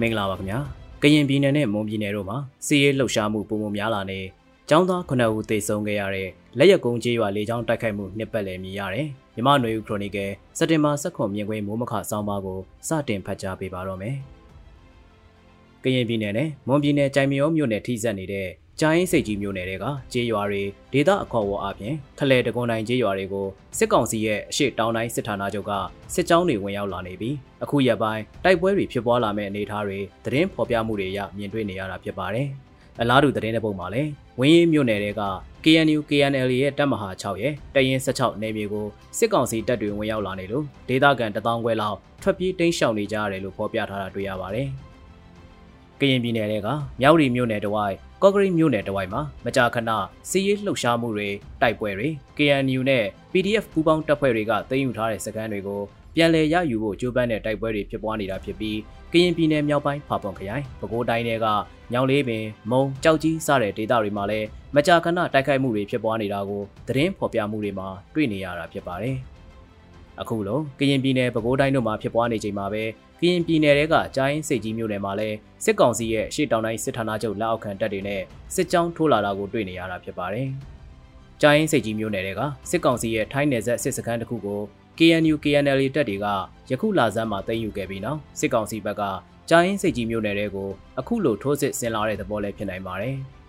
မင်္ဂလာပါခင်ဗျာကရင်ပြည်နယ်နဲ့မွန်ပြည်နယ်တို့မှာစီးရဲလှုပ်ရှားမှုပုံပုံများလာနေကျောင်းသား9ဦးသေဆုံးခဲ့ရတဲ့လက်ရက်ကုန်းကျေးရွာလေကြောင်းတိုက်ခိုက်မှုနှစ်ပတ်လည်မြင်ရတယ်မြမနွေဦးခရိုနီကယ်စက်တင်ဘာ16မြင်ကွင်းမိုးမခဆောင်းပါးကိုစတင်ဖတ်ကြားပေးပါတော့မယ်ကရင်ပြည်နယ်နဲ့မွန်ပြည်နယ်ကြိုင်မြောမြို့နယ်ထိစပ်နေတဲ့ ကြိုင်းစိတ်ကြီးမြို့နယ်တွေကကျေးရွာတွေဒေသအခေါ်အဝေါ်အပြင်ခလဲတကွန်တိုင်းကျေးရွာတွေကိုစစ်ကောင်စီရဲ့အရှိတောင်တိုင်းစစ်ဌာနချုပ်ကစစ်ကြောင်းတွေဝင်ရောက်လာနေပြီးအခုရက်ပိုင်းတိုက်ပွဲတွေဖြစ်ပွားလာမဲ့အနေအထားတွေသတင်းဖော်ပြမှုတွေရမြင်တွေ့နေရတာဖြစ်ပါတယ်။အလားတူသတင်းတဲ့ပုံမှာလည်းဝင်းရင်မြို့နယ်တွေက KNU KNL ရဲ့တပ်မဟာ6ရဲ့တရင်16နေမြေကိုစစ်ကောင်စီတပ်တွေဝင်ရောက်လာနေလို့ဒေသခံတထောင်ခွဲလောက်ထွက်ပြေးတိမ်းရှောင်နေကြရတယ်လို့ဖော်ပြထားတာတွေ့ရပါတယ်။ကရင်ပြည်နယ်ကမြောက်ရီမြို့နယ်တဝိုက် ကော့ဂရိတ်မြို့နယ်တဝိုက်မှာမကြာခဏစီးရေးလှုပ်ရှားမှုတွေတိုက်ပွဲတွေ KNU နဲ့ PDF ပူးပေါင်းတပ်ဖွဲ့တွေကသိမ်းယူထားတဲ့စခန်းတွေကိုပြန်လည်ရယူဖို့ကြိုးပမ်းတဲ့တိုက်ပွဲတွေဖြစ်ပွားနေတာဖြစ်ပြီးကရင်ပြည်နယ်မြောက်ပိုင်းဖာပွန်ခရိုင်ပဲခူးတိုင်းတွေကညောင်လေးပင်မုံကြောက်ကြီးစတဲ့ဒေသတွေမှာလည်းမကြာခဏတိုက်ခိုက်မှုတွေဖြစ်ပွားနေတာကိုသတင်းဖော်ပြမှုတွေမှာတွေ့နေရတာဖြစ်ပါတယ်။ အခုလိုကရင်ပြည်နယ်ပဲခူးတိုင်းတို့မှာဖြစ်ပွားနေချိန်မှာပဲကရင်ပြည်နယ်တဲကကြားရင်စိတ်ကြီးမြို့နယ်မှာလည်းစစ်ကောင်စီရဲ့ရှေ့တောင်တိုင်းစစ်ဌာနချုပ်လက်အောက်ခံတပ်တွေနဲ့စစ်ကြောင်းထိုးလာတာကိုတွေ့နေရတာဖြစ်ပါတယ်။ကြားရင်စိတ်ကြီးမြို့နယ်တဲကစစ်ကောင်စီရဲ့ထိုင်းနယ်စပ်စစ်စခန်းတစ်ခုကို KNU KNL တပ်တွေကယခုလာစမ်းမှာသိမ်းယူခဲ့ပြီးနောက်စစ်ကောင်စီဘက်ကကြားရင်စိတ်ကြီးမြို့နယ်တဲကိုအခုလိုထိုးစစ်ဆင်လာတဲ့သဘောလည်းဖြစ်နိုင်ပါတယ်။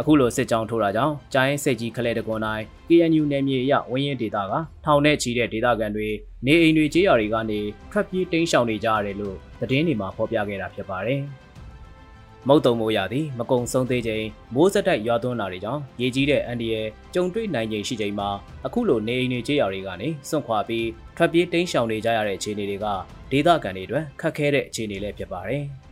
အခုလိုစစ်ကြောင်းထိုးတာကြောင့်ကျိုင်းစိတ်ကြီးခလဲတကွန်တိုင်း KNU နယ်မြေအရဝင်းရင်ဒေတာကထောင်နဲ့ချီတဲ့ဒေတာကန်တွေနေအိမ်တွေကြေးရွာတွေကနေထွက်ပြေးတိမ်းရှောင်နေကြရတယ်လို့သတင်းတွေမှာဖော်ပြခဲ့တာဖြစ်ပါတယ်။မုတ်တုံမိုးရသည်မကုံဆုံးသေးချိန်မိုးစက်တိုက်ရွာသွန်းလာတွေကြောင့်ရေကြီးတဲ့အန်ဒီရဲ့ကြုံတွေ့နိုင်ချိန်ရှိချိန်မှာအခုလိုနေအိမ်တွေကြေးရွာတွေကနေစွန့်ခွာပြီးထွက်ပြေးတိမ်းရှောင်နေကြရတဲ့အခြေအနေတွေကဒေသခံတွေအတွက်ခက်ခဲတဲ့အခြေအနေလည်းဖြစ်ပါတယ်။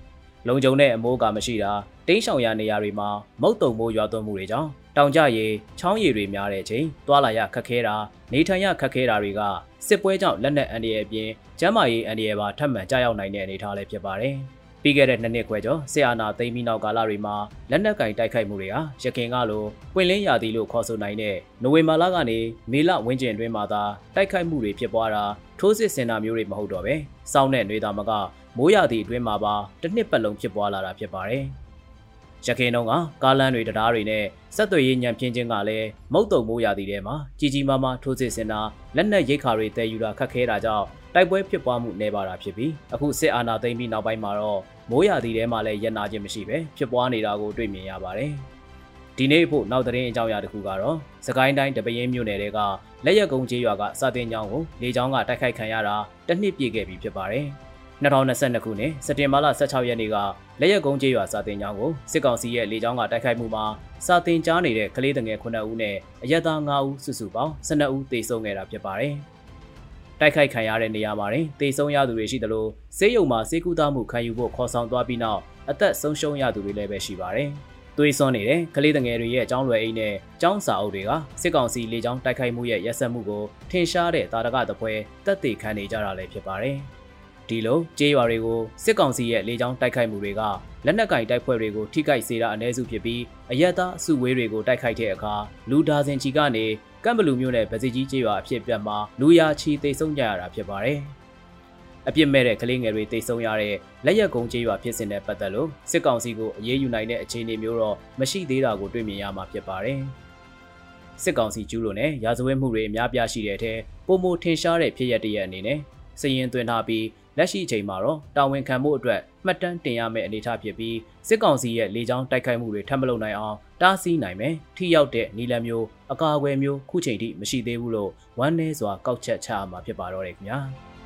လုံခြုံတဲ့အမိုးကမရှိတာတိန်းရှောင်ရနေရာတွေမှာမုတ်တုံမိုးရွာသွန်းမှုတွေကြောင့်တောင်ကျရေချောင်းရည်တွေများတဲ့အချိန်တွာလာရခက်ခဲတာနေထိုင်ရခက်ခဲတာတွေကစစ်ပွဲကြောင့်လက်နက်အန္တရာယ်အပြင်ကျန်းမာရေးအန္တရာယ်ပါထပ်မံကြောက်ရောက်နိုင်တဲ့အနေအထားလည်းဖြစ်ပါတယ်။ပြီးခဲ့တဲ့နှစ်နှစ်ခွဲကျော်ဆီအာနာသိမ်းပြီးနောက်ကာလတွေမှာလက်နက်ကင်တိုက်ခိုက်မှုတွေဟာရခင်ကလိုပွင့်လင်းရာသီလို့ခေါ်ဆိုနိုင်တဲ့နိုဝင်ဘာလကနေမေလဝန်းကျင်အတွင်းမှာသာတိုက်ခိုက်မှုတွေဖြစ်ပွားတာထိုးစစ်ဆင်တာမျိုးတွေမဟုတ်တော့ပဲစောင်းတဲ့နှွေသားမက မိုးရာသီအတွင်းမှာပါတစ်နှစ်ပတ်လုံးဖြစ်ပွားလာတာဖြစ်ပါတယ်။ရခိုင်တုန်းကကားလမ်းတွေတရားတွေနဲ့ဆက်သွယ်ရေးညံပြင်းခြင်းကလည်းမုတ်တုံမိုးရာသီထဲမှာကြီးကြီးမားမားထိုးစစ်ဆင်တာလက်နက်ရိတ်ခါတွေတည်ယူတာခက်ခဲတာကြောင့်တိုက်ပွဲဖြစ်ပွားမှုနေပါတာဖြစ်ပြီးအခုစစ်အာဏာသိမ်းပြီးနောက်ပိုင်းမှာတော့မိုးရာသီထဲမှာလည်းရန်နာခြင်းမရှိပဲဖြစ်ပွားနေတာကိုတွေ့မြင်ရပါတယ်။ဒီနေ့ဖို့နောက်သတင်းအကြောင်းအရာတစ်ခုကတော့စကိုင်းတိုင်းတပင်းမြို့နယ်ကလက်ရက်ကုန်းကျေးရွာကစာတင်ကျောင်းကိုလေကျောင်းကတိုက်ခိုက်ခံရတာတစ်နှစ်ပြည့်ခဲ့ပြီဖြစ်ပါတယ်။ 2022ခုနှစ်စက်တင်ဘာလ16ရက်နေ့ကလက်ရက်ကုန်းကျေးရွာစာတင်ကျောင်းကိုစစ်ကောင်စီရဲ့လေကြောင်းကတိုက်ခိုက်မှုမှာစာတင်ကြားနေတဲ့ကလေးတငယ်9ဦးနဲ့အရက်သား9ဦးစုစုပေါင်း12ဦးသေဆုံးခဲ့တာဖြစ်ပါတယ်။တိုက်ခိုက်ခံရတဲ့နေရာမှာတင်သေဆုံးရသူတွေရှိသလိုဆေးရုံမှာဆေးကုသမှုခံယူဖို့ခေါ်ဆောင်သွားပြီးနောက်အသက်ဆုံးရှုံးရသူတွေလည်းပဲရှိပါတယ်။သွေးစွန်းနေတဲ့ကလေးတငယ်တွေရဲ့အကြောင်းလွယ်အိမ်နဲ့ចောင်းစာအုပ်တွေကစစ်ကောင်စီလေကြောင်းတိုက်ခိုက်မှုရဲ့ရက်စက်မှုကိုထင်ရှားတဲ့တာရကတပွဲတက်သေးခံနေကြတာလည်းဖြစ်ပါတယ်။ ဒီလိုကျေးရွာတွေကိုစစ်ကောင်စီရဲ့လေကြောင်းတိုက်ခိုက်မှုတွေကလက်နက်ကင်တိုက်ဖွဲ့တွေကိုထိခိုက်စေတာအ ਨੇ စုဖြစ်ပြီးအရက်သားအစုဝေးတွေကိုတိုက်ခိုက်တဲ့အခါလူဒါဇင်ချီကနေကမ်ဘလူမျိုးနဲ့ဗစီကြီးကျေးရွာအဖြစ်ပြတ်မှာလူရာချီတိတ်ဆုံးကြရတာဖြစ်ပါတယ်။အပြစ်မဲ့တဲ့ကလေးငယ်တွေတိတ်ဆုံးရတဲ့လက်ရက်ကုန်းကျေးရွာဖြစ်စဉ်နဲ့ပတ်သက်လို့စစ်ကောင်စီကိုအရေးယူနိုင်တဲ့အခြေအနေမျိုးတော့မရှိသေးတာကိုတွေ့မြင်ရမှာဖြစ်ပါတယ်။စစ်ကောင်စီကျူးလွန်တဲ့ရာဇဝတ်မှုတွေအများပြားရှိတဲ့အထက်ပုံမထင်ရှားတဲ့ဖြစ်ရပ်တရက်အနေနဲ့ စည်ရင်သွင်းထားပြီးလက်ရှိအချိန်မှာတော့တာဝန်ခံမှုအတွက်မှတ်တမ်းတင်ရမယ့်အနေအထားဖြစ်ပြီးစစ်ကောင်စီရဲ့လေကြောင်းတိုက်ခိုက်မှုတွေထပ်မလုပ်နိုင်အောင်တားဆီးနိုင်မယ်ထိရောက်တဲ့နီလန်မျိုးအကာအကွယ်မျိုးခုချိန်ထိမရှိသေးဘူးလို့ဝမ်းနည်းစွာကောက်ချက်ချရမှာဖြစ်ပါတော့တယ်ခင်ဗျာ။